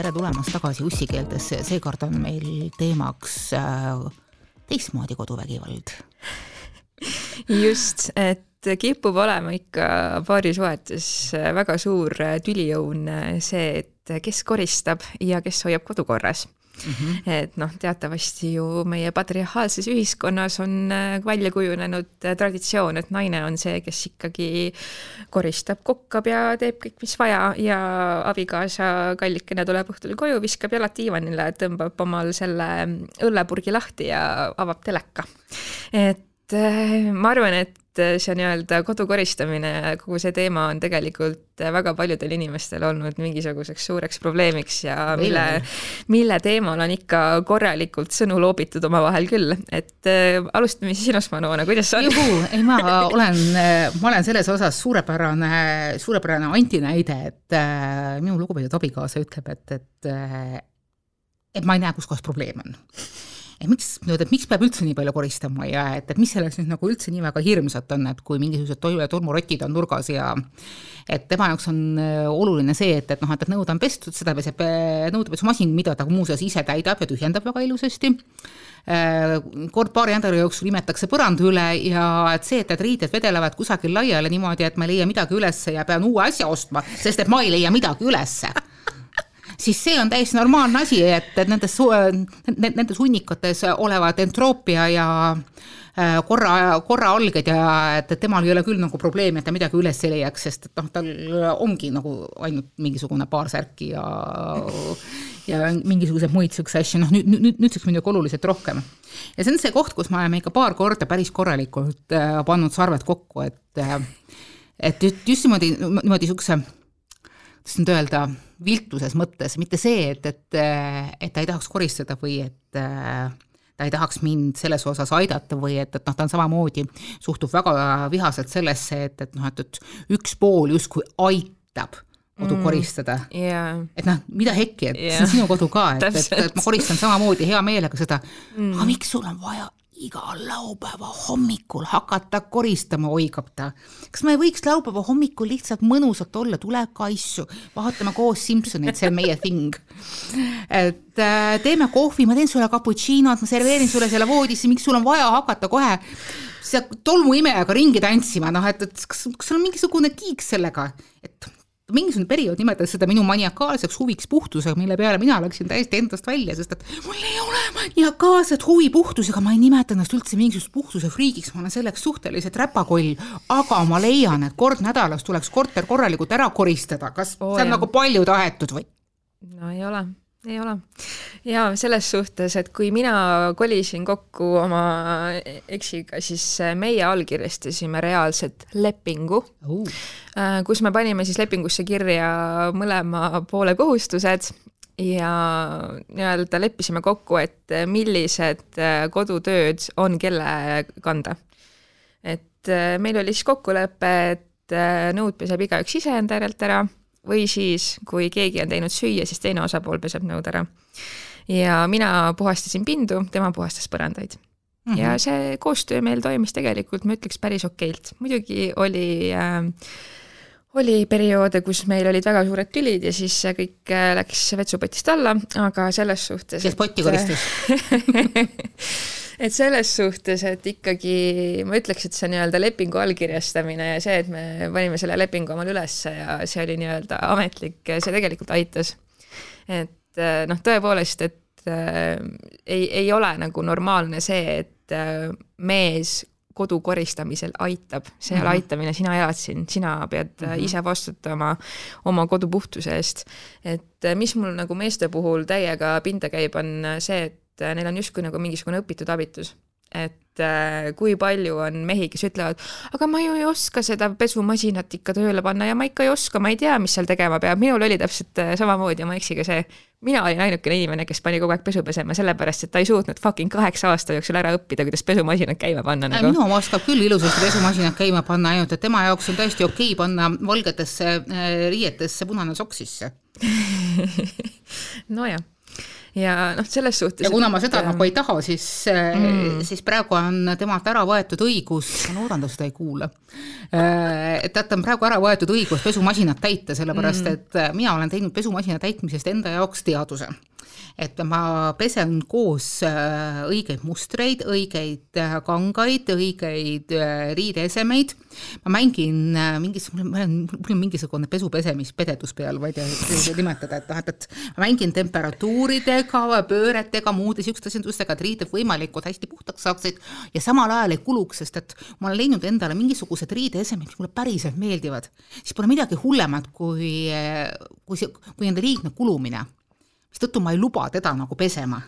tere tulemast tagasi ussikeeltesse, seekord on meil teemaks äh, teistmoodi koduvägivald. just, et kipub olema ikka paarisuhetes väga suur tüliõun see, et kes koristab ja kes hoiab kodu korras Mm -hmm. et noh, teatavasti ju meie patriarhaalses ühiskonnas on äh, välja kujunenud äh, traditsioon, et naine on see, kes ikkagi koristab, kokkab ja teeb kõik, mis vaja ja abikaasa kallikene tuleb õhtul koju, viskab jalad diivanile, tõmbab omal selle õllepurgi lahti ja avab teleka. et ma arvan, et et see nii-öelda kodu koristamine, kogu see teema on tegelikult väga paljudel inimestel olnud mingisuguseks suureks probleemiks ja mille, mille teemal on ikka korralikult sõnu loobitud omavahel küll, et äh, alustame siis sinust, Manuona, kuidas sa juhu, ei ma olen, ma olen selles osas suurepärane, suurepärane antinäide, et äh, minu lugupeetud abikaasa ütleb, et, et äh, et ma ei näe, kus kohas probleem on et miks, et miks peab üldse nii palju koristama ja et, et mis selles nüüd nagu üldse nii väga hirmsat on, et kui mingisugused tolmurotid on nurgas ja et tema jaoks on äh, oluline see, et, et noh, et, et nõud on pestud, seda peseb äh, nõudepesumasin, mida ta muuseas ise täidab ja tühjendab väga ilusasti. Äh, kord paari nädala jooksul imetakse põranda üle ja et see, et need riided vedelevad kusagil laiali niimoodi, et ma ei leia midagi ülesse ja pean uue asja ostma, sest et ma ei leia midagi ülesse siis see on täiesti normaalne asi, et, et nendes, nendes hunnikates olevad entroopia ja äh, korra, korraalged ja et, temal ei ole küll nagu probleemi, et ta midagi üles ei leiaks, sest et noh, tal ongi nagu ainult mingisugune paar särki ja ja mingisuguseid muid niisuguseid asju, noh nüüd, nüüd, nüüdseks muidugi oluliselt rohkem. ja see on see koht, kus me oleme ikka paar korda päris korralikult äh, pannud sarved kokku, et äh, et just niimoodi, niimoodi niisuguse kuidas nüüd öelda, viltuses mõttes, mitte see, et, et, et ta ei tahaks koristada või et ta ei tahaks mind selles osas aidata või et, et noh, ta on samamoodi, suhtub väga vihaselt sellesse, et, et noh, et, et üks pool justkui aitab kodu mm, koristada yeah.. et noh, mida hekki, et yeah. see on sinu kodu ka, et, et, et ma koristan samamoodi hea meelega seda mm., aga miks sul on vaja igal laupäeva hommikul hakata koristama, oigab ta. kas me ei võiks laupäeva hommikul lihtsalt mõnusalt olla, tule kaisu, vaatame koos Simsoneid, see on meie thing. et äh, teeme kohvi, ma teen sulle cappuccino't, ma serveerin sulle selle voodisse, miks sul on vaja hakata kohe seal tolmuimejaga ringi tantsima, noh et, et kas, kas sul on mingisugune kiik sellega, et mingisugune periood nimetas seda minu maniakaalseks huviks puhtusega, mille peale mina läksin täiesti endast välja, sest et mul ei ole maniakaalset huvi puhtusega, ma ei nimeta ennast üldse mingisugust puhtuse friigiks, ma olen selleks suhteliselt räpakoll, aga ma leian, et kord nädalas tuleks korter korralikult ära koristada, kas oh, see on jah. nagu palju tahetud või? no ei ole ei ole. ja selles suhtes, et kui mina kolisin kokku oma eksiga, siis meie allkirjastasime reaalselt lepingu uh., kus me panime siis lepingusse kirja mõlema poole kohustused ja nii-öelda leppisime kokku, et millised kodutööd on kelle kanda. et meil oli siis kokkulepe, et nõud peseb igaüks ise enda järelt ära või siis, kui keegi on teinud süüa, siis teine osapool peseb nõud ära. ja mina puhastasin pindu, tema puhastas põrandaid mm. -hmm. ja see koostöö meil toimis tegelikult, ma ütleks, päris okeilt. muidugi oli äh, oli perioode, kus meil olid väga suured tülid ja siis kõik äh, läks vetsupotist alla, aga selles suhtes kes potti koristas et selles suhtes, et ikkagi ma ütleks, et see nii-öelda lepingu allkirjastamine ja see, et me panime selle lepingu omal ülesse ja see oli nii-öelda ametlik, see tegelikult aitas. et eh, noh, tõepoolest, et äh, ei, ei ole nagu normaalne see, et äh, mees kodu koristamisel aitab, see ei ole aitamine, sina elad siin, sina pead mm -hmm. ise vastutama oma kodu puhtuse eest. et mis mul nagu meeste puhul täiega pinda käib, on see, et äh, neil on justkui nagu mingisugune õpitud abitus et äh, kui palju on mehi, kes ütlevad, aga ma ju ei oska seda pesumasinat ikka tööle panna ja ma ikka ei oska, ma ei tea, mis seal tegema peab, minul oli täpselt äh, samamoodi oma eksiga see. mina olin ainukene inimene, kes pani kogu aeg pesu pesema, sellepärast et ta ei suutnud fucking kaheksa aasta jooksul ära õppida, kuidas pesumasinat käima panna nagu.. minu oma oskab küll ilusasti pesumasinat käima panna, ainult et tema jaoks on täiesti okei panna valgetesse riietesse punane sokk sisse nojah ja noh, selles suhtes ja kuna ma seda nagu ei taha, siis mm., siis praegu on temalt ära võetud õigus, ma loodan, ta seda ei kuula, et talt on praegu ära võetud õigus pesumasinat täita, sellepärast mm. et mina olen teinud pesumasina täitmisest enda jaoks teaduse et ma pesen koos äh, õigeid mustreid, õigeid äh, kangaid, õigeid äh, riideesemeid, ma mängin mingis, mul on, mingisugune pesupesemispededus peal, ma ei tea, kuidas nimetada, et noh, et, et ma mängin temperatuuridega, pööretega, muude niisuguste asjandustega, et riided võimalikult hästi puhtaks saaksid. Ja samal ajal ei kuluks, sest et ma olen leidnud endale mingisugused riideesemed, mis mulle päriselt meeldivad, siis pole midagi hullemat kui, kui see, kui nende liigne kulumine mistõttu ma ei luba teda nagu pesema.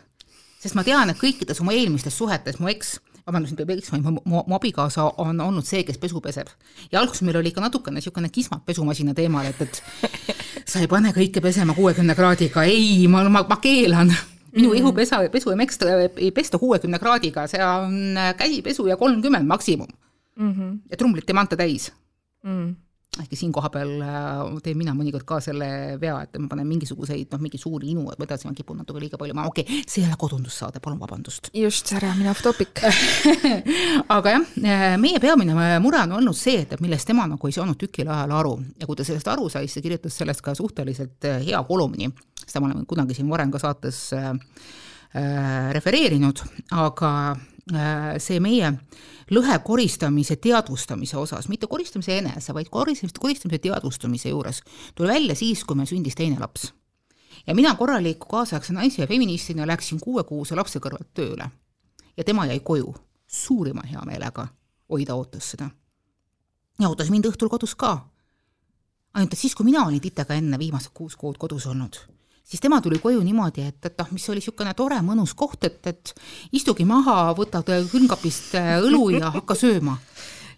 sest ma tean, et kõikides oma eelmistes suhetes mu eks, vabandust, nüüd peab eksima, mu, mu, abikaasa on olnud see, kes pesu peseb. ja alguses meil oli ikka natukene niisugune kismat pesumasina teemal, et, et sa ei pane kõike pesema kuuekümne kraadiga, ei, ma, ma, ma keelan minu mm. ihupesa, pesu ei meksta, ei pesta kuuekümne kraadiga, see on käsipesu ja kolmkümmend maksimum mm. -hmm. ja trumlit ei manta täis mm ehkki siin kohapeal äh, teen mina mõnikord ka selle vea, et ma panen mingisuguseid noh, mingi suuri inu või edasi ma kipun natuke liiga palju, ma okei okay,, see ei ole kodundussaade, palun vabandust. just, ära mine off topic. Aga jah, äh, meie peamine mure on olnud see, et millest tema nagu ei saanud tükil ajal aru. Ja kui ta sellest aru sai, siis ta kirjutas sellest ka suhteliselt äh, hea kolumni, seda ma olen kunagi siin varem ka saates äh, refereerinud, aga äh, see meie äh, lõhe koristamise teadvustamise osas, mitte koristamise enese, vaid koristamise, koristamise teadvustamise juures tuli välja siis, kui meil sündis teine laps. ja mina korraliku kaasaegse naise ja feministina läksin kuuekuuse lapse kõrvalt tööle ja tema jäi koju suurima heameelega, oi ta ootas seda. ja ootas mind õhtul kodus ka. ainult et siis, kui mina olin Titega enne viimased kuus kuud kodus olnud siis tema tuli koju niimoodi, et, et noh, mis oli niisugune tore mõnus koht, et, et istugi maha, võtad külmkapist äh, õlu ja hakka sööma.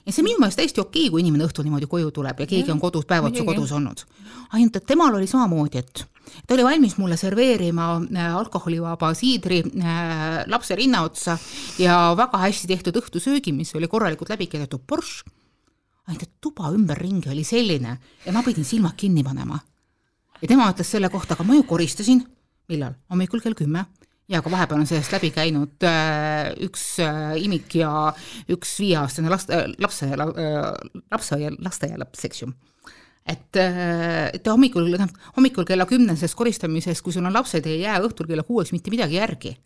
ja see on minu meelest täiesti okei, kui inimene õhtul niimoodi koju tuleb ja keegi on kodus, päev otsa kodus olnud. ainult et temal oli samamoodi, et ta oli valmis mulle serveerima äh, alkoholivaba siidri äh, lapse rinna otsa ja väga hästi tehtud õhtusöögi, mis oli korralikult läbi keedetud borš, ainult et tuba ümberringi oli selline ja ma pidin silmad kinni panema ja tema ütles selle kohta, aga ma ju koristasin, millal, hommikul kell kümme. Ja ka vahepeal on sellest läbi käinud äh, üks äh, imik ja üks viieaastane last äh,, lapse äh,, lapseaia, lasteaialaps, eks ju. et, äh, et hommikul, noh, hommikul kella kümnesest koristamisest, kui sul on lapsed, ei jää õhtul kella kuueks mitte midagi järgi.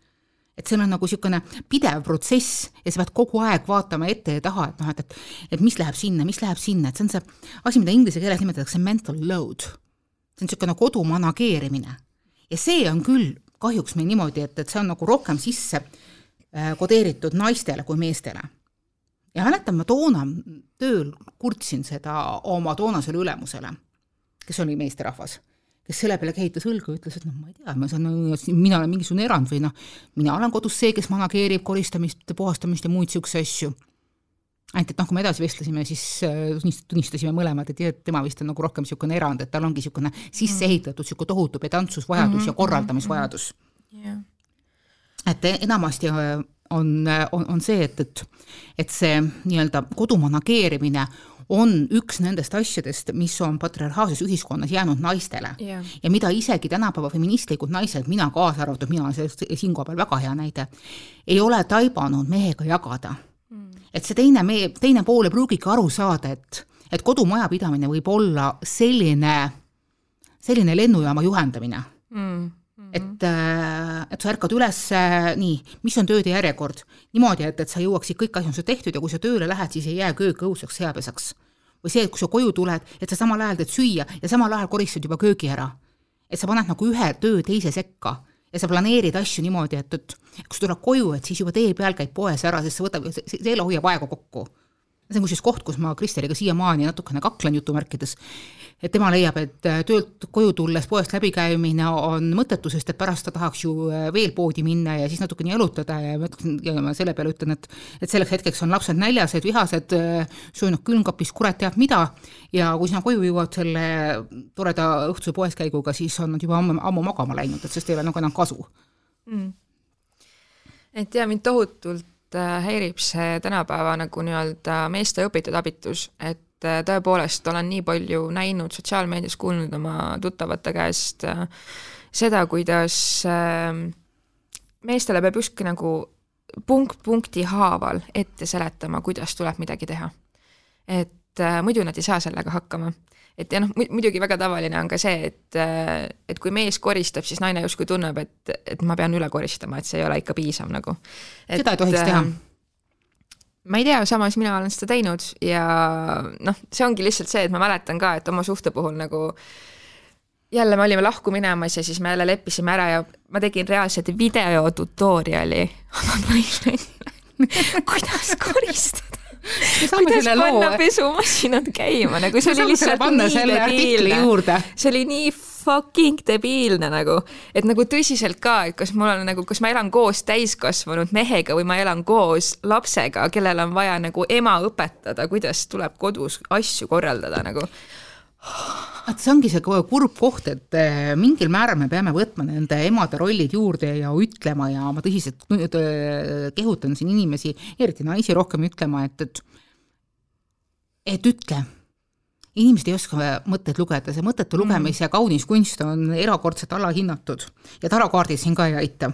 Et seal on nagu niisugune pidev protsess ja sa pead kogu aeg vaatama ette ja taha, et noh, et, et et mis läheb sinna, mis läheb sinna, et see on see asi, mida inglise keeles nimetatakse mental load see on niisugune kodu manageerimine. ja see on küll kahjuks meil niimoodi, et, et see on nagu rohkem sisse äh, kodeeritud naistele kui meestele. ja mäletan, ma toona tööl kurtsin seda oma toonasele ülemusele, kes oli meesterahvas, kes selle peale kehitas õlga ja ütles, et noh, ma ei tea, ma saan, mina olen mingisugune erand või noh, mina olen kodus see, kes manageerib koristamist, puhastamist ja muid niisuguseid asju ainult et noh, kui me edasi vestlesime, siis äh, tunnistasime mõlemad, et tema vist on nagu rohkem niisugune erand, et tal ongi niisugune sisse ehitatud niisugune tohutu pedantsusvajadus mm -hmm. ja korraldamisvajadus mm. -hmm. et enamasti äh, on, on, on see, et, et, et see nii-öelda kodu manageerimine on üks nendest asjadest, mis on patriarhaalses ühiskonnas jäänud naistele yeah. ja mida isegi tänapäeva feministlikud naised, mina kaasa arvatud, mina olen sellest siinkohal väga hea näide, ei ole taibanud mehega jagada et see teine meie, teine pool ei pruugigi aru saada, et, et kodumajapidamine võib olla selline, selline lennujaama juhendamine mm. -hmm. et, äh, et sa ärkad üles, nii, mis on tööde järjekord, niimoodi, et, et sa jõuaksid kõik asjad tehtud ja kui sa tööle lähed, siis ei jää köök õhuseks seapesaks. või see, et kui sa koju tuled, et sa samal ajal teed süüa ja samal ajal koristad juba köögi ära. et sa paned nagu ühe töö teise sekka ja sa planeerid asju niimoodi, et, et kui sa tuled koju, et siis juba tee peal käid poes ära, sest see võtab, see, see hoiab aega kokku. see on kusjuures koht, kus ma Kristeliga siiamaani natukene kaklen jutumärkides, et tema leiab, et äh, töölt koju tulles poest läbikäimine on mõttetu, sest et pärast ta tahaks ju äh, veel poodi minna ja siis natukene jalutada ja ma ütlen, ja ma selle peale ütlen, et et selleks hetkeks on lapsed näljased, vihased, äh, söönud külmkapis kurat teab mida. Ja kui sina koju jõuad selle toreda õhtuse poeskäiguga, siis on nad juba ammu, ammu magama läinud, et sellest ei ole nagu enam kasu. Mm.. et jaa, mind tohutult häirib see tänapäeva nagu nii-öelda meeste õpitud abitus, et et äh, tõepoolest olen nii palju näinud sotsiaalmeedias, kuulnud oma tuttavate käest äh, seda, kuidas äh, meestele peab justkui nagu punkt punkti haaval ette seletama, kuidas tuleb midagi teha. et äh, muidu nad ei saa sellega hakkama. et ja noh, muidugi väga tavaline on ka see, et, et kui mees koristab, siis naine justkui tunneb, et, et ma pean üle koristama, et see ei ole ikka piisav nagu. seda ei tohiks teha äh, ma ei tea, samas mina olen seda teinud ja noh, see ongi lihtsalt see, et ma mäletan ka, et oma suhte puhul nagu jälle me olime lahku minemas ja siis me jälle leppisime ära ja ma tegin reaalselt video tutorial'i oma boyfriend'ile kuidas koristada. kuidas panna pesumasinad käima, nagu see oli lihtsalt nii debiilne. see oli nii fucking debiilne nagu, et nagu tõsiselt ka, et kas mul on nagu, kas ma elan koos täiskasvanud mehega või ma elan koos lapsega, kellel on vaja nagu ema õpetada, kuidas tuleb kodus asju korraldada nagu vot see ongi see kurb koht, et eh, mingil määral me peame võtma nende emade rollid juurde ja ütlema ja ma tõsiselt eh, kehutan siin inimesi, eriti naisi rohkem ütlema, et, et et ütle inimesed ei oska mõtteid lugeda, see mõttetu mm. lugemise mm. kaunis kunst on erakordselt alahinnatud ja tarakaardid siin ka ei aita.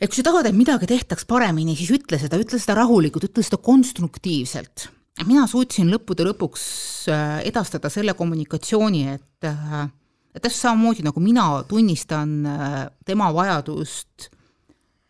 et kui sa tahad, et midagi tehtaks paremini, siis ütle seda, ütle seda rahulikult, ütle seda konstruktiivselt. Mina suutsin lõppude lõpuks äh, edastada selle kommunikatsiooni, et äh, et täpselt samamoodi, nagu mina tunnistan äh, tema vajadust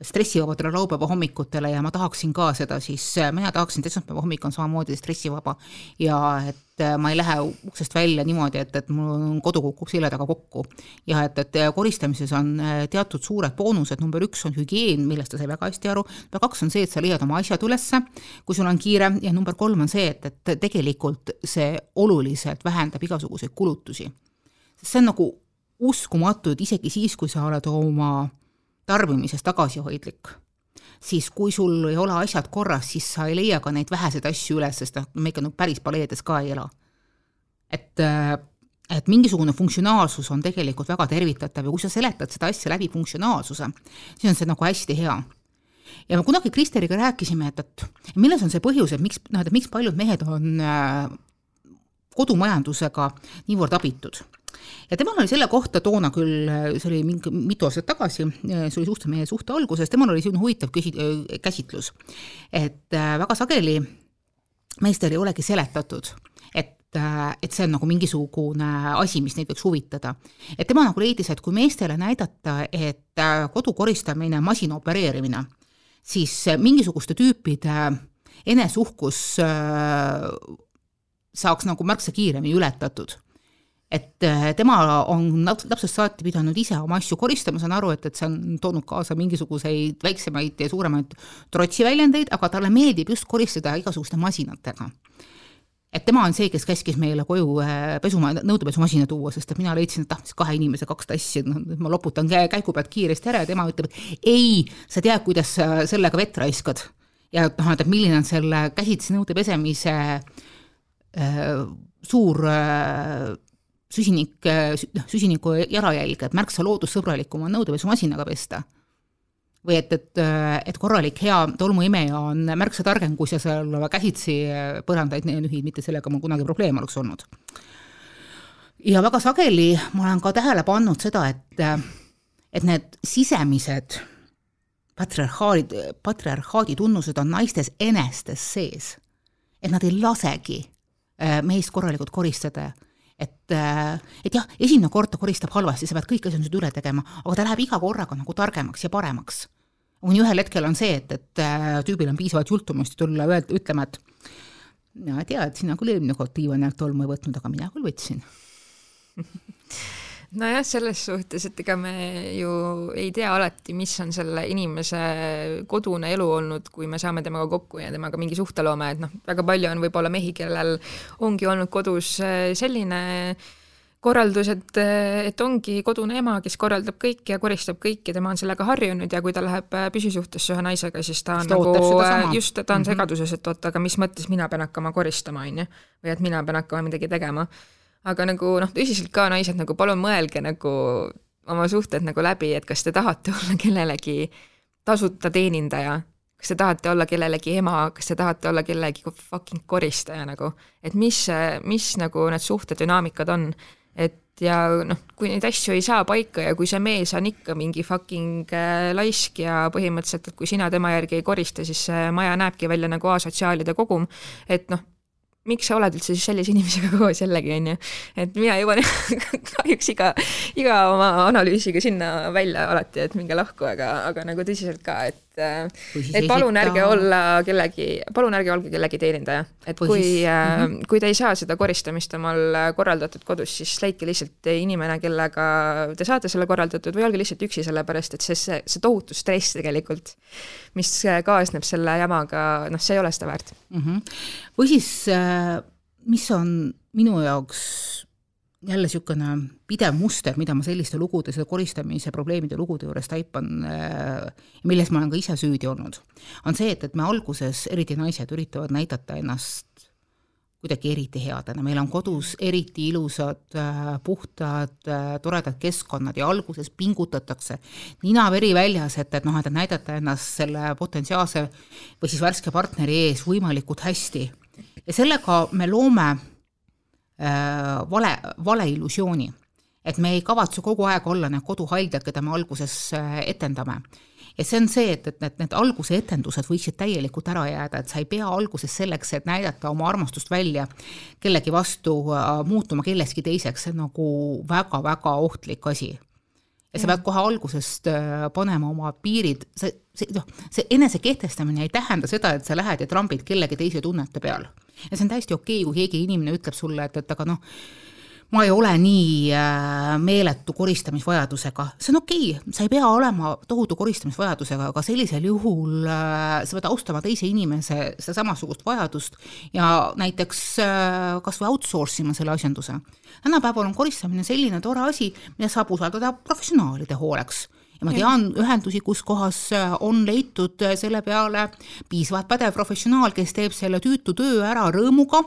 stressivabadele laupäeva hommikutele ja ma tahaksin ka seda, siis äh, mina tahaksin, et esmaspäeva hommik on samamoodi stressivaba ja et äh, ma ei lähe uksest välja niimoodi, et, et mul kodu kukub selja taga kokku. ja et, et äh, koristamises on teatud suured boonused, number üks on hügieen, millest ta sai väga hästi aru, number kaks on see, et sa leiad oma asjad ülesse, kui sul on kiire, ja number kolm on see, et, et tegelikult see oluliselt vähendab igasuguseid kulutusi. see on nagu uskumatu, et isegi siis, kui sa oled oma tarbimises tagasihoidlik, siis kui sul ei ole asjad korras, siis sa ei leia ka neid väheseid asju üles, sest noh, me ikka nagu päris paleedes ka ei ela. et, äh, et mingisugune funktsionaalsus on tegelikult väga tervitatav ja kui sa seletad seda asja läbi funktsionaalsuse, siis on see nagu hästi hea. Ja me kunagi Kristeriga rääkisime, et, et milles on see põhjus, et miks, noh, et miks paljud mehed on äh, kodumajandusega niivõrd abitud ja temal oli selle kohta toona küll, see oli mingi mitu aastat tagasi, see oli suht meie suhte alguses, temal oli selline huvitav küsi-, käsitlus, et äh, väga sageli meestel ei olegi seletatud, et äh, et see on nagu mingisugune asi, mis neid võiks huvitada. et tema nagu leidis, et kui meestele näidata, et äh, kodu koristamine, masina opereerimine, siis mingisuguste tüüpide eneseuhkus saaks nagu märksa kiiremini ületatud et äh, tema on lapsest saati pidanud ise oma asju koristama, saan aru, et, et see on toonud kaasa mingisuguseid väiksemaid ja suuremaid trotsiväljendeid, aga talle meeldib just koristada igasuguste masinatega. et tema on see, kes käskis meile koju äh, pesuma, nõudepesumasina tuua, sest et mina leidsin, et ah, mis kahe inimese kaks tassi, noh, ma loputan käigu pealt kiiresti ära ja tema ütleb, et ei, sa tead, kuidas sa sellega vett raiskad. ja noh, et milline on selle käsitsi nõude pesemise äh, suur äh, süsinik, noh, süsiniku jalajälge, et märksa loodussõbralikum on nõudepesumasinaga pesta. või et, et, et korralik hea tolmuimeja on märksa targem, kui sa seal käsitsi põrandaid nühid, mitte sellega mul kunagi probleeme oleks olnud. ja väga sageli ma olen ka tähele pannud seda, et, et need sisemised patriarhaadid, patriarhaadi tunnused on naistes enestes sees. et nad ei lasegi meest korralikult koristada et, äh, et jah, esimene kord ta koristab halvasti, sa pead kõik asjandused üle tegema, aga ta läheb iga korraga nagu targemaks ja paremaks. kuni ühel hetkel on see, et, et äh, tüübil on piisavalt jultumust tulla öelda, ütlema, et mina tean, et sina küll eelmine kord diivani alt tolmu ei võtnud, aga mina küll võtsin nojah, selles suhtes, et ega me ju ei tea alati, mis on selle inimese kodune elu olnud, kui me saame temaga kokku ja temaga mingi suhte loome, et noh, väga palju on võib-olla mehi, kellel ongi olnud kodus äh, selline korraldus, et, et ongi kodune ema, kes korraldab kõike ja koristab kõike, tema on sellega harjunud ja kui ta läheb äh, püsisuhtesse ühe naisega, siis ta on nagu, äh, just, ta on mm -hmm. segaduses, et oot, aga mis mõttes mina pean hakkama koristama, on ju, või et mina pean hakkama midagi tegema aga nagu noh, tõsiselt ka naised nagu palun mõelge nagu oma suhted nagu läbi, et kas te tahate olla kellelegi tasuta teenindaja, kas te tahate olla kellelegi ema, kas te tahate olla kellegi fucking koristaja nagu, et mis, mis nagu need suhtedünaamikad on, et ja noh, kui neid asju ei saa paika ja kui see mees on ikka mingi fucking äh, laisk ja põhimõtteliselt, et kui sina tema järgi ei korista, siis see maja näebki välja nagu asotsiaalide kogum, et noh, miks sa oled üldse siis sellise inimesega koos jällegi, on ju. et mina jõuan kahjuks iga, iga oma analüüsiga sinna välja alati, et minge lahku, aga, aga nagu tõsiselt ka, et et palun esita... ärge olla kellegi, palun ärge olge kellegi teenindaja. et kui, kui mm, -hmm. kui te ei saa seda koristamist omal korraldatud kodus, siis leidke lihtsalt inimene, kellega te saate selle korraldatud või olge lihtsalt üksi, sellepärast et see, see, see tohutu stress tegelikult, mis kaasneb selle jamaga, noh, see ei ole seda väärt mm. -hmm. või siis, äh, mis on minu jaoks jälle niisugune pidev muster, mida ma selliste lugude, selle koristamise probleemide lugude juures taipan, äh, milles ma olen ka ise süüdi olnud, on see, et, et me alguses, eriti naised, üritavad näidata ennast kuidagi eriti headena, meil on kodus eriti ilusad, äh, puhtad, äh, toredad keskkonnad ja alguses pingutatakse nina-veri väljas, et, et noh, et näidata ennast selle potentsiaalse või siis värske partneri ees võimalikult hästi. ja sellega me loome vale, valeillusiooni. et me ei kavatse kogu aeg olla need koduhaiglad, keda me alguses äh, etendame. ja see on see, et, et need, need alguse etendused võiksid täielikult ära jääda, et sa ei pea alguses selleks, et näidata oma armastust välja kellegi vastu, äh, muutuma kellestki teiseks, see on nagu väga-väga ohtlik asi. Ja sa pead kohe algusest panema oma piirid, see, see noh, see enesekehtestamine ei tähenda seda, et sa lähed ja trambid kellegi teise tunnete peal ja see on täiesti okei okay,, kui keegi inimene ütleb sulle, et, et aga noh, ma ei ole nii äh, meeletu koristamisvajadusega, see on okei okay., sa ei pea olema tohutu koristamisvajadusega, aga sellisel juhul äh, sa pead austama teise inimese seda samasugust vajadust ja näiteks äh, kas või outsource ima selle asjanduse. tänapäeval on koristamine selline tore asi, mida saab usaldada professionaalide hooleks ja ma tean ühendusi, kus kohas äh, on leitud äh, selle peale piisavalt pädev professionaal, kes teeb selle tüütu töö ära rõõmuga,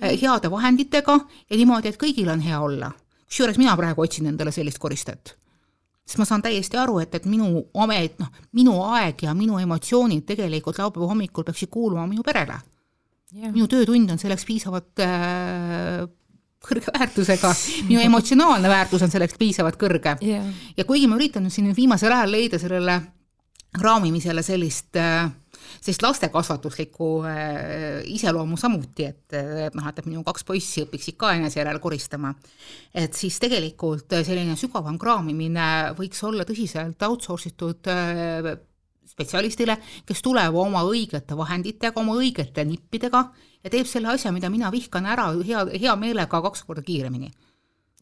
äh, heade vahenditega ja niimoodi, et kõigil on hea olla. kusjuures mina praegu otsin endale sellist koristajat sest ma saan täiesti aru, et, et minu amet, noh, minu aeg ja minu emotsioonid tegelikult laupäeva hommikul peaksid kuuluma minu perele. Yeah.. minu töötund on selleks piisavalt äh, kõrge väärtusega, minu emotsionaalne väärtus on selleks piisavalt kõrge yeah.. ja kuigi ma üritan siin viimasel ajal leida sellele raamimisele sellist äh, sellist lastekasvatuslikku äh, iseloomu samuti, et, noh, et minu kaks poissi õpiksid ka enese järel koristama. et siis tegelikult selline sügavam kraamimine võiks olla tõsiselt outsource itud äh, spetsialistile, kes tuleb oma õigete vahenditega, oma õigete nippidega ja teeb selle asja, mida mina vihkan ära hea, hea meelega kaks korda kiiremini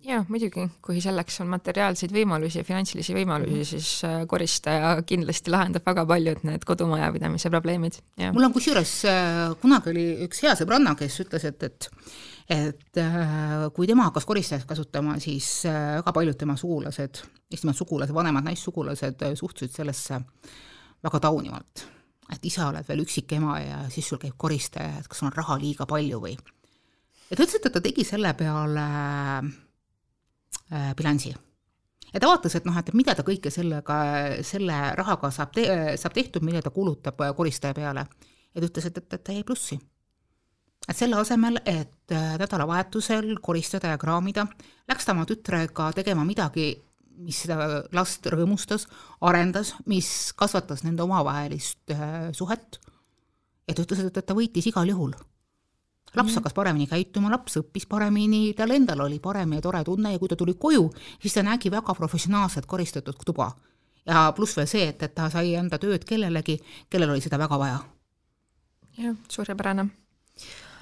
jaa, muidugi, kui selleks on materiaalseid võimalusi ja finantsilisi võimalusi -hmm. siis äh, koristaja kindlasti lahendab väga paljud need kodumajapidamise probleemid. mul on kusjuures, äh, kunagi oli üks hea sõbranna, kes ütles, et, et et äh, kui tema hakkas koristajat kasutama, siis väga paljud tema sugulased, just nimelt sugulased, vanemad naissugulased suhtusid sellesse väga taunivalt et ise oled veel üksik ema ja siis sul käib koristaja, et kas sul on raha liiga palju või. ja ta ütles, et ta tegi selle peale äh, bilansi. ja ta vaatas, et noh, et mida ta kõike sellega, selle rahaga saab te-, saab tehtud, mille ta kulutab äh, koristaja peale. ja ta ütles, et, et, et ta jäi plussi. et selle asemel, et äh, nädalavahetusel koristada ja kraamida, läks ta oma tütrega tegema midagi mis seda last rõõmustas, arendas, mis kasvatas nende omavahelist äh, suhet. ja ta ütles, et ta võitis igal juhul. laps hakkas paremini käituma, laps õppis paremini, tal endal oli parem ja tore tunne ja kui ta tuli koju, siis ta nägi väga professionaalselt koristatud tuba. ja pluss veel see, et, et ta sai anda tööd kellelegi, kellel oli seda väga vaja. jah, suurepärane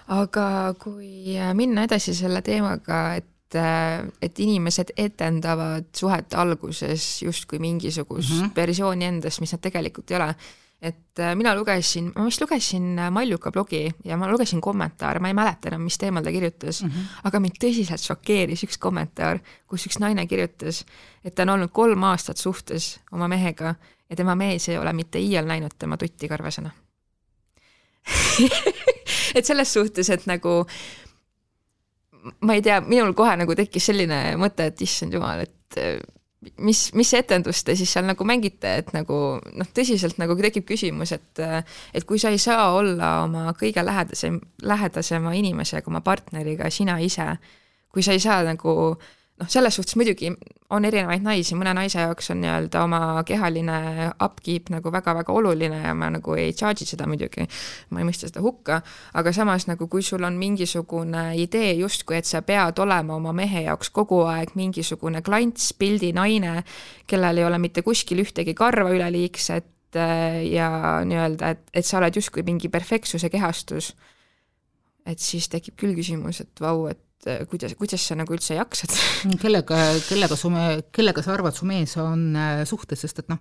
aga kui minna edasi selle teemaga, et et, et inimesed etendavad suhete alguses justkui mingisugust mm -hmm. versiooni endast, mis nad tegelikult ei ole. et äh, mina lugesin, ma vist lugesin Maljuka blogi ja ma lugesin kommentaare, ma ei mäleta enam, mis teemal ta kirjutas mm, -hmm. aga mind tõsiselt šokeeris üks kommentaar, kus üks naine kirjutas, et ta on olnud kolm aastat suhtes oma mehega ja tema mees ei ole mitte iial näinud tema tutti karvasena et selles suhtes, et nagu ma ei tea, minul kohe nagu tekkis selline mõte, et issand jumal, et eh, mis, mis etendust te siis seal nagu mängite, et nagu noh, tõsiselt nagu tekib küsimus, et et kui sa ei saa olla oma kõige lähedasem, lähedasema inimesega, oma partneriga, sina ise, kui sa ei saa nagu noh, selles suhtes muidugi on erinevaid naisi, mõne naise jaoks on nii-öelda oma kehaline upkeep nagu väga-väga oluline ja ma nagu ei charge'i seda muidugi, ma ei mõista seda hukka, aga samas nagu kui sul on mingisugune idee justkui, et sa pead olema oma mehe jaoks kogu aeg mingisugune klants, pildi naine, kellel ei ole mitte kuskil ühtegi karva üleliigset äh, ja nii-öelda, et, et sa oled justkui mingi perfektsuse kehastus, et siis tekib küll küsimus, et vau, et et äh, kuidas, kuidas sa nagu üldse jaksad kellega, kellega su, kellega sa arvad, su mees on äh, suhtes, sest et noh,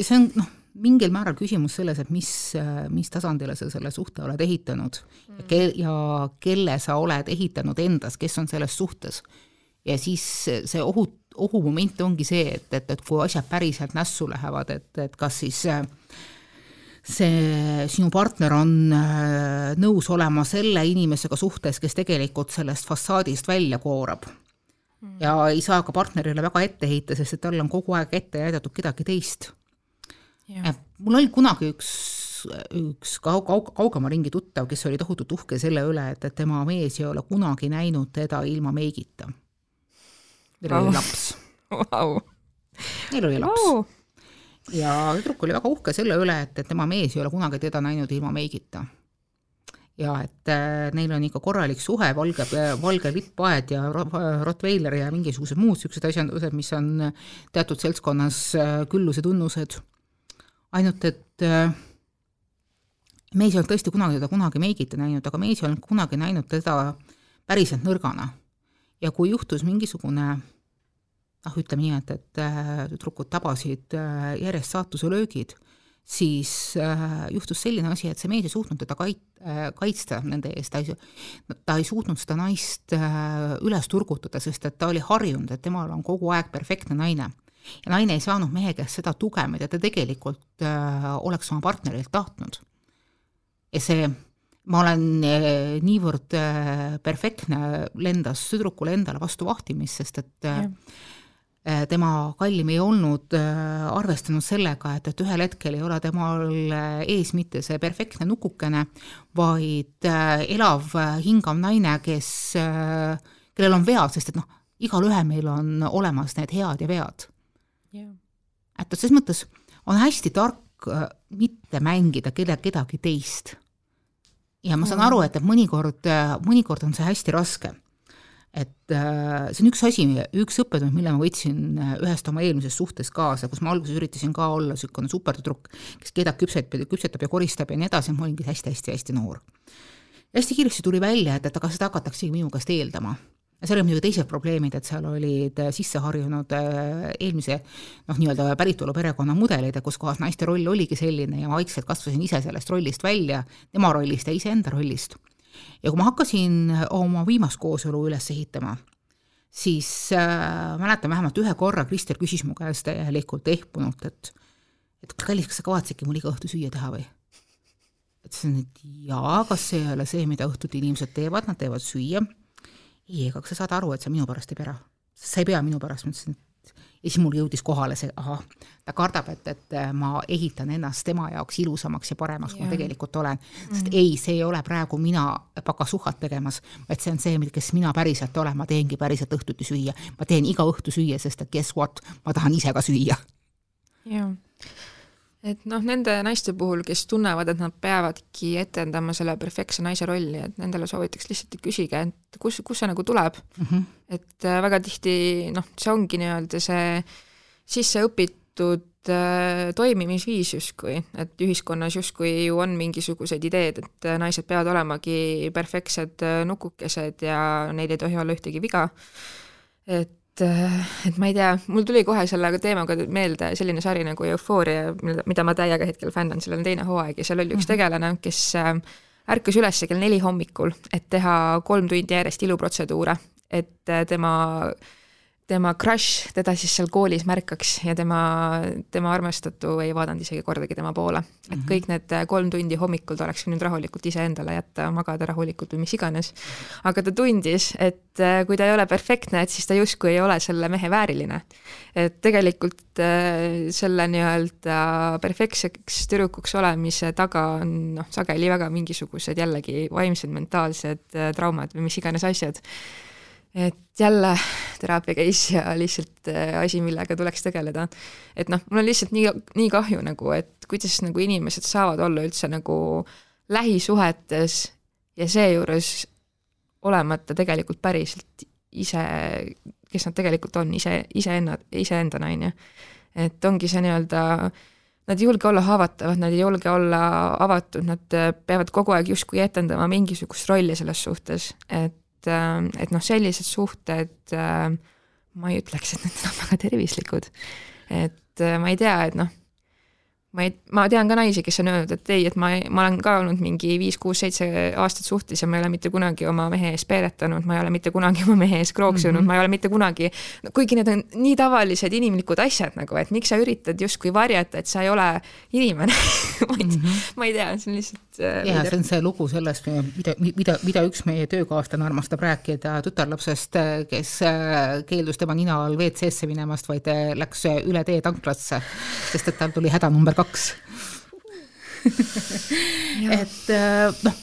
see on noh, mingil määral küsimus selles, et mis, äh, mis tasandile sa selle suhte oled ehitanud mm. ja ke-, ja kelle sa oled ehitanud endas, kes on selles suhtes. ja siis see ohu, ohumoment ongi see, et, et, et kui asjad päriselt nässu lähevad, et, et kas siis äh, see sinu partner on äh, nõus olema selle inimesega suhtes, kes tegelikult sellest fassaadist välja koorab. Mm. ja ei saa ka partnerile väga ette heita, sest et tal on kogu aeg ette näidatud kedagi teist. mul oli kunagi üks, üks kaug-, kaug-, kaugema ringi tuttav, kes oli tohutult uhke selle üle, et, et tema mees ei ole kunagi näinud teda ilma meigita. Neil oli laps. Neil oli laps ja tüdruk oli väga uhke selle üle, et, et tema mees ei ole kunagi teda näinud ilma meigita. ja et äh, neil on ikka korralik suhe, valge, valge lipppaed ja Rottweiler ja mingisugused muud niisugused asjandused, mis on teatud seltskonnas äh, külluse tunnused. ainult et äh, mees ei olnud tõesti kunagi teda kunagi meigita näinud, aga mees ei olnud kunagi näinud teda päriselt nõrgana. ja kui juhtus mingisugune noh, ütleme nii, et, et äh, tüdrukud tabasid äh, järjest saatuse löögid, siis äh, juhtus selline asi, et see mees ei suutnud teda kait-, kaitsta nende eest, ta ei, ta ei suutnud seda naist üles turgutada, sest et ta oli harjunud, et temal on kogu aeg perfektne naine. ja naine ei saanud mehe käest seda tuge, mida ta tegelikult oleks oma partnerilt tahtnud. ja see ma olen niivõrd perfektne, lendas tüdrukule endale vastu vahtimist, sest et ja Äh, tema kallim ei olnud äh, arvestanud sellega, et, et ühel hetkel ei ole temal äh, ees mitte see perfektne nukukene, vaid elav hingav naine, kes, kellel on vead, sest et noh, igalühel meil on olemas need head ja vead. Yeah.. et selles mõttes on hästi tark mitte mängida keda, kedagi teist. ja ma saan aru, et, et mõnikord, mõnikord on see hästi raske et äh, see on üks asi, üks õppetund, mille ma võtsin äh, ühest oma eelmisest suhtest kaasa, kus ma alguses üritasin ka olla niisugune supertüdruk, kes keedab, küpsetab, küpsetab ja koristab ja nii edasi, ma olingi hästi-hästi-hästi noor. hästi kiiresti tuli välja, et, et aga seda hakataksegi minu käest eeldama. ja seal olid muidugi teised probleemid, et seal olid äh, sisse harjunud eelmise noh, nii-öelda päritolu perekonna mudelid, kus kohas naiste roll oligi selline ja ma vaikselt kasvasin ise sellest rollist välja, tema rollist ja iseenda rollist ja kui ma hakkasin oma viimast kooselu üles ehitama, siis äh, mäletan vähemalt ühe korra Krister küsis mu käest täielikult ehmunult, et et kallis, kas sa kavatsedki mul iga õhtu süüa teha või? ütlesin, et jaa, kas see ei ole see, mida õhtuti inimesed teevad, nad teevad süüa. ei, aga kas sa saad aru, et sa minu pärast ei pea? sa ei pea minu pärast, ma ütlesin, et ja siis mul jõudis kohale see, ahah, ta kardab, et, et ma ehitan ennast tema jaoks ilusamaks ja paremaks, kui ma tegelikult olen. sest mm. ei, see ei ole praegu mina pakasuhat tegemas, vaid see on see, kes mina päriselt olen, ma teengi päriselt õhtuti süüa. ma teen iga õhtu süüa, sest et guess what, ma tahan ise ka süüa. jah et noh, nende naiste puhul, kes tunnevad, et nad peavadki etendama selle perfektse naise rolli, et nendele soovitaks lihtsalt, küsige, et kus, kust see nagu tuleb mm. -hmm. et äh, väga tihti noh, see ongi nii-öelda see sisse õpitud äh, toimimisviis justkui, et ühiskonnas justkui ju on mingisugused ideed, et äh, naised peavad olemagi perfektsed äh, nukukesed ja neil ei tohi olla ühtegi viga. et et, et ma ei tea, mul tuli kohe selle teemaga meelde selline sari nagu Eufooria, mida ma täiega hetkel fännan, sellel on teine hooaeg ja seal oli üks mhm. tegelane, kes äh, ärkas üles kell neli hommikul, et teha kolm tundi järjest iluprotseduure, et äh, tema crush teda siis seal koolis märkaks ja tema, tema armastatu ei vaadanud isegi kordagi tema poole. et mm -hmm. kõik need äh, kolm tundi hommikul ta oleks võinud rahulikult iseendale jätta, magada rahulikult või mis iganes. aga ta tundis, et äh, kui ta ei ole perfektne, et siis ta justkui ei ole selle mehe vääriline. et tegelikult äh, selle nii-öelda perfektseks tüdrukuks olemise taga on noh, sageli väga mingisugused jällegi vaimsed, mentaalsed traumad või mis iganes asjad et jälle teraapia case ja lihtsalt äh, asi, millega tuleks tegeleda. et noh, mul on lihtsalt nii, nii kahju nagu, et kuidas nagu inimesed saavad olla üldse nagu lähisuhetes ja seejuures olemata tegelikult päriselt ise, kes nad tegelikult on, ise, iseennad, iseendana, on ju. et ongi see nii-öelda nad ei julge olla haavatavad, nad ei julge olla avatud, nad peavad kogu aeg justkui etendama mingisugust rolli selles suhtes, et et, et noh, sellised suhted, ma ei ütleks, et need on väga tervislikud. et ma ei tea, et noh ma ei, ma tean ka naisi, kes on öelnud, et ei, et ma, ma olen ka olnud mingi viis-kuus-seitse aastat suhtes ja ma ei ole mitte kunagi oma mehe ees peeretanud, ma ei ole mitte kunagi oma mehe ees krooksunud mm, -hmm. ma ei ole mitte kunagi, no kuigi need on nii tavalised inimlikud asjad nagu, et miks sa üritad justkui varjata, et sa ei ole inimene ma ei mm, -hmm. ma ei tea, see on lihtsalt äh, ja see on see lugu sellest, mida, mida, mida üks meie töökaaslane armastab rääkida tütarlapsest, kes äh, keeldus tema nina all WC-sse minemast, vaid äh, läks üle tee tanklasse, sest et tal tuli häda number kaks kaks. Et äh, noh,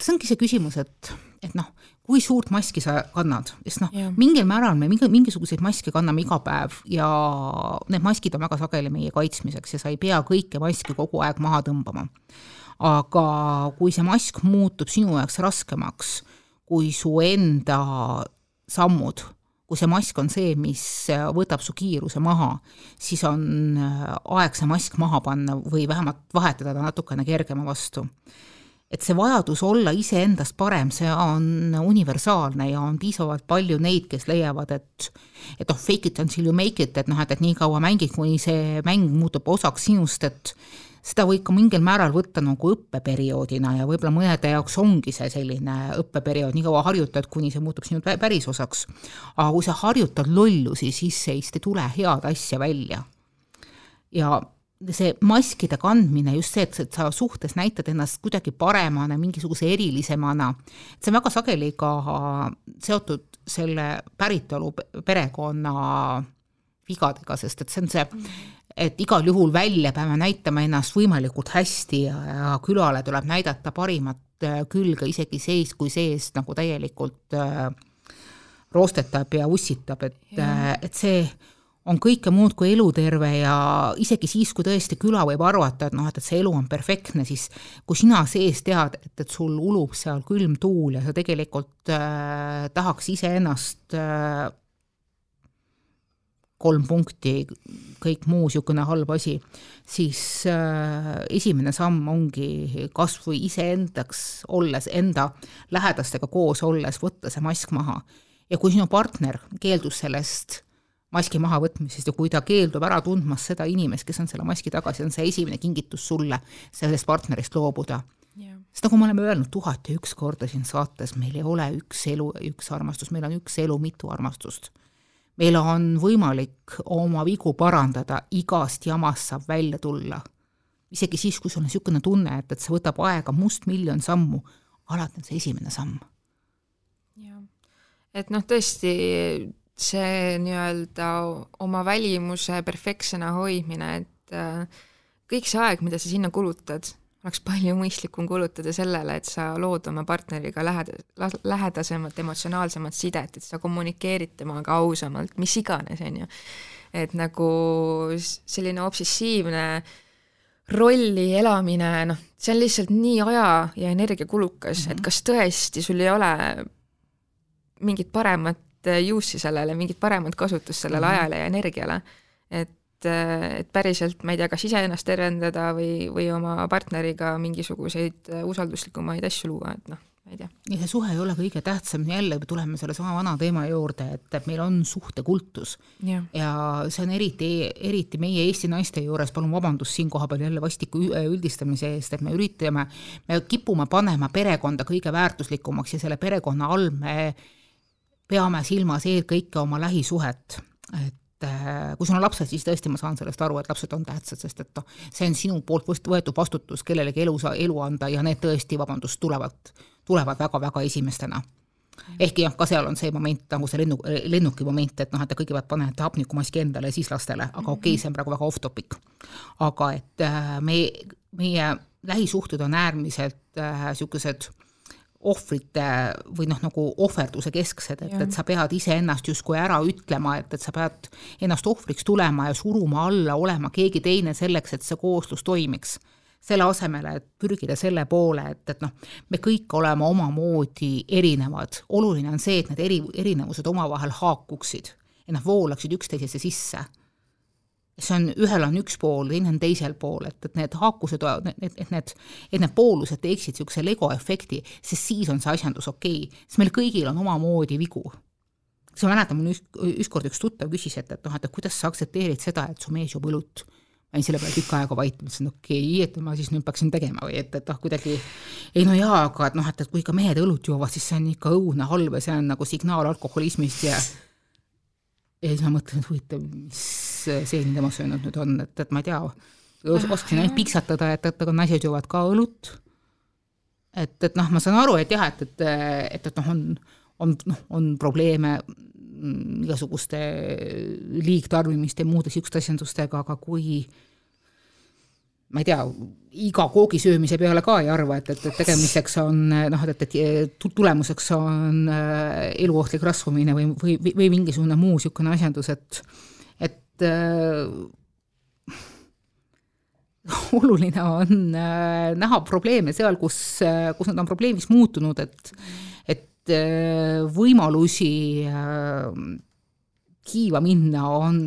see ongi see küsimus, et, et noh, kui suurt maski sa kannad, sest noh, mingil määral me mingi, mingisuguseid maske kanname iga päev ja need maskid on väga sageli meie kaitsmiseks ja sa ei pea kõike maski kogu aeg maha tõmbama. aga kui see mask muutub sinu jaoks raskemaks, kui su enda sammud kui see mask on see, mis äh, võtab su kiiruse maha, siis on äh, aeg see mask maha panna või vähemalt vahetada ta natukene kergema vastu. et see vajadus olla iseendast parem, see on universaalne ja on piisavalt palju neid, kes leiavad, et et noh, fake it until you make it, et noh, et, et nii kaua mängid, kuni see mäng muutub osaks sinust, et seda võib ka mingil määral võtta nagu õppeperioodina ja võib-olla mõnede jaoks ongi see selline õppeperiood, nii kaua harjutad, kuni see muutub sinu päris osaks. aga kui sa harjutad lollusi, siis seist ei tule head asja välja. ja see maskide kandmine, just see, et, et sa suhtes näitad ennast kuidagi paremana, mingisuguse erilisemana, see on väga sageli ka seotud selle päritolu perekonna vigadega, sest et see on see et igal juhul välja peame näitama ennast võimalikult hästi ja, ja külale tuleb näidata parimat äh, külge, isegi sees kui sees nagu täielikult äh, roostetab ja ussitab, et, äh, et see on kõike muud kui eluterve ja isegi siis, kui tõesti küla võib arvata, et noh, et, et see elu on perfektne, siis kui sina sees tead, et, et sul ulub seal külm tuul ja sa tegelikult äh, tahaks iseennast äh, kolm punkti, kõik muu niisugune halb asi, siis äh, esimene samm ongi kas või iseendaks olles, enda lähedastega koos olles, võtta see mask maha. ja kui sinu partner keeldus sellest maski mahavõtmisest ja kui ta keeldub ära tundmas seda inimest, kes on selle maski taga, see on see esimene kingitus sulle, sellest partnerist loobuda. Yeah.. sest nagu me oleme öelnud tuhat ja üks korda siin saates, meil ei ole üks elu ja üks armastus, meil on üks elu, mitu armastust meil on võimalik oma vigu parandada, igast jamast saab välja tulla. isegi siis, kui sul on niisugune tunne, et, et see võtab aega mustmiljon sammu, alati on see esimene samm. jah, et noh, tõesti see nii-öelda oma välimuse perfektsena hoidmine, et äh, kõik see aeg, mida sa sinna kulutad, oleks palju mõistlikum kulutada sellele, et sa lood oma partneriga läheda-, lähedasemat emotsionaalsemat sidet, et sa kommunikeerid temaga ausamalt, mis iganes, on ju. et nagu selline obsessiivne rolli elamine, noh, see on lihtsalt nii aja- ja energiakulukas mm, -hmm. et mhm. kas tõesti sul ei ole mingit paremat use'i sellele, mingit paremat kasutust sellele mm -hmm. ajale ja energiale, et et, et päriselt, ma ei tea, kas iseennast tervendada või, või oma partneriga mingisuguseid usalduslikumaid asju luua, et noh, ma ei tea. ja see suhe ei ole kõige tähtsam, jälle tuleme sellesama vana teema juurde, et, meil on suhtekultus ja. ja see on eriti, eriti meie Eesti naiste juures, palun vabandust siinkohal peal jälle vastiku üldistamise eest, et me üritame, me kipume panema perekonda kõige väärtuslikumaks ja selle perekonna all me peame silmas eelkõige oma lähisuhet, et äh, kui sul on lapsed, siis tõesti ma saan sellest aru, et lapsed on tähtsad, sest et noh, see on sinu poolt võetud vastutus kellelegi elu, elu anda ja need tõesti, vabandust, tulevad, tulevad väga-väga esimestena. Ehkki jah, ka seal on see moment nagu see lennu, lennuki moment, et noh, et te kõigepealt panete hapnikumaski endale ja siis lastele, aga okei okay,, see on praegu väga off topic. aga et äh, me, meie lähisuhted on äärmiselt niisugused äh, ohvrite või noh, nagu ohverduse kesksed, et, et sa pead iseennast justkui ära ütlema, et, et sa pead ennast ohvriks tulema ja suruma alla olema keegi teine selleks, et see kooslus toimiks. selle asemel, et pürgida selle poole, et, et noh, me kõik oleme omamoodi erinevad, oluline on see, et need eri, erinevused omavahel haakuksid ja nad voolaksid üksteisesse sisse see on, ühel on üks pool, teine on teisel pool, et, et need haakused, et, et need, et need poolused teeksid niisuguse lego efekti, sest siis on see asjandus okei okay., sest meil kõigil on omamoodi vigu. siis ma mäletan, mul üks, ükskord üks tuttav küsis, et, et noh, et kuidas sa aktsepteerid seda, et su mees joob õlut. ma jäin selle peale tükk aega vait, mõtlesin, okei okay,, et ma siis nüüd peaksin tegema või et, et noh, kuidagi ei no jaa, aga et noh, et, et kui ikka mehed õlut joovad, siis see on ikka õudne halb ja see on nagu signaal alkoholismist ja ja siis ma mõtlen, et huvitav, mis seeni tema söönud nüüd on, et, et ma ei tea, oskasin ainult piksatada, et, et aga naised joovad ka õlut. et, et noh, ma saan aru, et jah, et, et, et, et noh, on, on, noh, on probleeme igasuguste liigtarbimiste muude niisuguste asjandustega, aga kui ma ei tea, iga koogi söömise peale ka ei arva, et, et, et tegemiseks on noh, et, et tulemuseks on äh, eluohtlik rasvumine või, või, või mingisugune muu niisugune asjandus, et et äh, oluline on äh, näha probleeme seal, kus, äh, kus nad on probleemiks muutunud, et et äh, võimalusi äh, kiiva minna on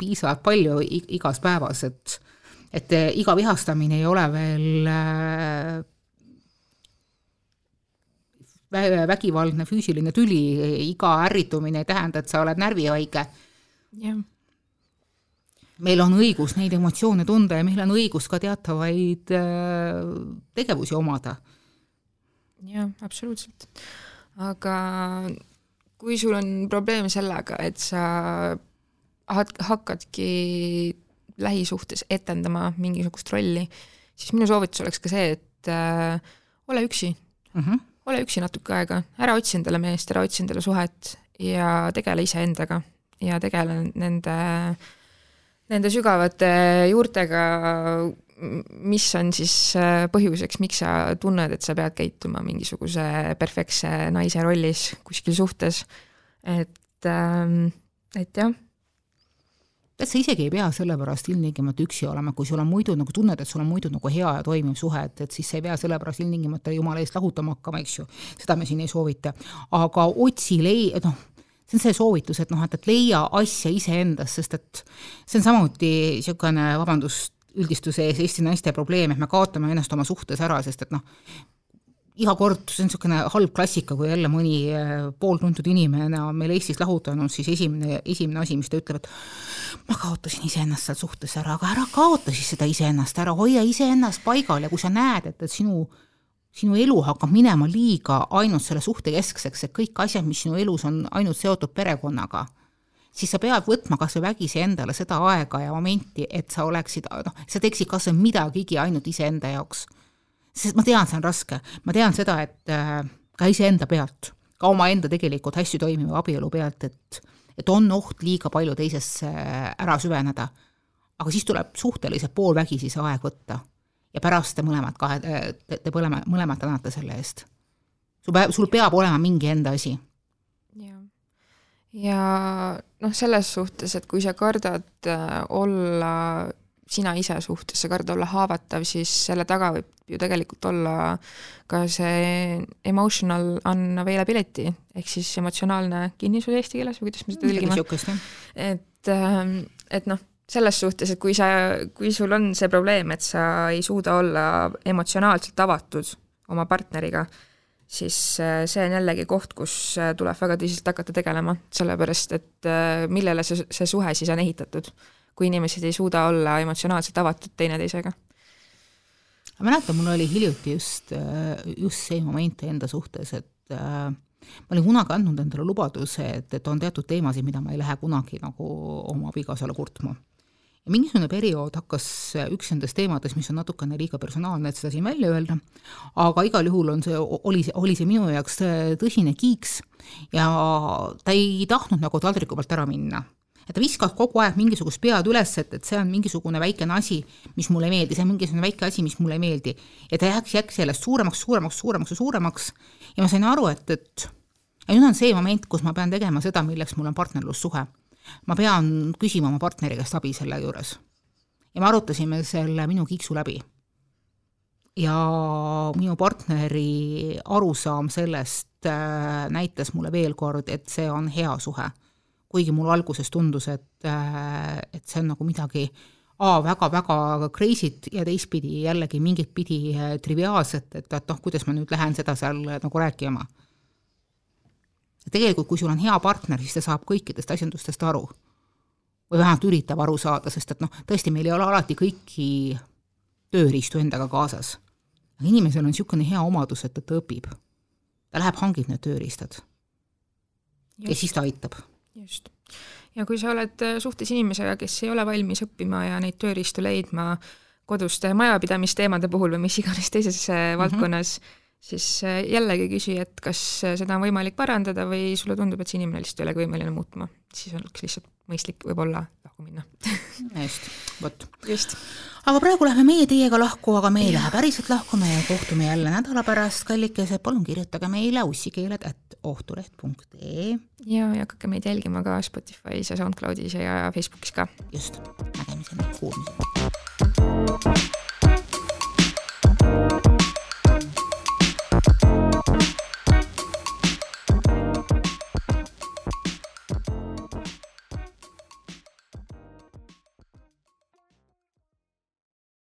piisavalt palju igas päevas, et et eh, iga vihastamine ei ole veel eh, vägivaldne füüsiline tüli, iga ärritumine ei tähenda, et sa oled närvihaige. meil on õigus neid emotsioone tunda ja meil on õigus ka teatavaid eh, tegevusi omada. jah, absoluutselt. aga kui sul on probleem sellega, et sa hakkadki lähisuhtes etendama mingisugust rolli, siis minu soovitus oleks ka see, et äh, ole üksi mm. -hmm. ole üksi natuke aega, ära otsi endale meest, ära otsi endale suhet ja tegele iseendaga ja tegele nende, nende sügavate juurtega, mis on siis äh, põhjuseks, miks sa tunned, et sa pead käituma mingisuguse perfektse naise rollis kuskil suhtes. et, ähm, et jah et sa isegi ei pea sellepärast ilmtingimata üksi olema, kui sul on muidu nagu tunned, et sul on muidu nagu hea ja toimiv suhe, et, et siis sa ei pea sellepärast ilmtingimata jumala eest lahutama hakkama, eks ju. seda me siin ei soovita. aga otsi lei-, noh, see on see soovitus, et noh, et, et leia asja iseendas, sest et see on samuti niisugune, vabandust, üldistuse ees Eesti naiste probleem, et me kaotame ennast oma suhtes ära, sest et noh, iga kord, see on niisugune halb klassika, kui jälle mõni äh, pooltuntud inimene on meil Eestis lahutanud, siis esimene, esimene asi, mis ta ütleb, et ma kaotasin iseennast seal suhtes ära, aga ära kaota siis seda iseennast ära, hoia iseennast paigal ja kui sa näed, et, et sinu sinu elu hakkab minema liiga ainult selle suhte keskseks, et kõik asjad, mis sinu elus on ainult seotud perekonnaga, siis sa pead võtma kas või vägisi endale seda aega ja momenti, et sa oleksid, noh, sa teeksid kas või midagigi ainult iseenda jaoks sest ma tean, see on raske, ma tean seda, et äh, ka iseenda pealt, ka omaenda tegelikult hästi toimiva abielu pealt, et et on oht liiga palju teisesse ära süveneda. aga siis tuleb suhteliselt poolvägisi see aeg võtta ja pärast te mõlemad kahe, te, te mõlema, mõlemad tänate selle eest. sul peab, sul peab olema mingi enda asi. jah. ja noh, selles suhtes, et kui sa kardad äh, olla sina ise suhtes, sa kardad olla haavatav, siis selle taga võib ju tegelikult olla ka see emotional unavailability ehk siis emotsionaalne kinnisus eesti keeles või kuidas me seda tõlgime. et, ähm, et noh, selles suhtes, et kui sa, kui sul on see probleem, et sa ei suuda olla emotsionaalselt avatud oma partneriga, siis äh, see on jällegi koht, kus äh, tuleb väga tõsiselt hakata tegelema, sellepärast et äh, millele see, see suhe siis on ehitatud kui inimesed ei suuda olla emotsionaalselt avatud teineteisega. ma mäletan, mul oli hiljuti just, just see moment enda suhtes, et äh, ma olin kunagi andnud endale lubaduse, et, et on teatud teemasid, mida ma ei lähe kunagi nagu oma abikaasale kurtma. ja mingisugune periood hakkas üks nendest teemadest, mis on natukene liiga personaalne, et seda siin välja öelda, aga igal juhul on see, oli see, oli see minu jaoks tõsine kiiks ja ta ei tahtnud nagu taldriku pealt ära minna et ta viskas kogu aeg mingisugust pead üles, et, et see on mingisugune väikene asi, mis mulle ei meeldi, see on mingisugune väike asi, mis mulle ei meeldi. ja ta jääks, jääks sellest suuremaks, suuremaks, suuremaks ja suuremaks ja ma sain aru, et, et ja nüüd on see moment, kus ma pean tegema seda, milleks mul on partnerlussuhe. ma pean küsima oma partneri käest abi selle juures. ja me arutasime selle minu kiiksu läbi. ja minu partneri arusaam sellest äh, näitas mulle veel kord, et see on hea suhe kuigi mulle alguses tundus, et, äh, et see on nagu midagi A väga-väga crazy't ja teistpidi jällegi mingit pidi äh, triviaalset, et, et noh, kuidas ma nüüd lähen seda seal äh, nagu rääkima. tegelikult, kui sul on hea partner, siis ta saab kõikidest asjandustest aru. või vähemalt üritab aru saada, sest et noh, tõesti, meil ei ole alati kõiki tööriistu endaga kaasas. aga inimesel on niisugune hea omadus, et, et ta õpib. ta läheb, hangib need tööriistad. ja siis ta aitab just. ja kui sa oled äh, suhtes inimesega, kes ei ole valmis õppima ja neid tööriistu leidma koduste majapidamisteemade puhul või mis iganes teises mm -hmm. valdkonnas, siis äh, jällegi küsi, et kas seda on võimalik parandada või sulle tundub, et see inimene lihtsalt ei olegi võimeline muutma, siis oleks lihtsalt mõistlik võib-olla lahku minna just, vot. just. aga praegu lähme meie teiega lahku, aga me ei lähe päriselt lahku, me kohtume jälle nädala pärast, kallikesed, palun kirjutage meile ussikeeled at ohtuleht.ee. ja, ja hakake meid jälgima ka Spotify's ja SoundCloudis ja Facebookis ka. just, nägemiseni, kuulmiseni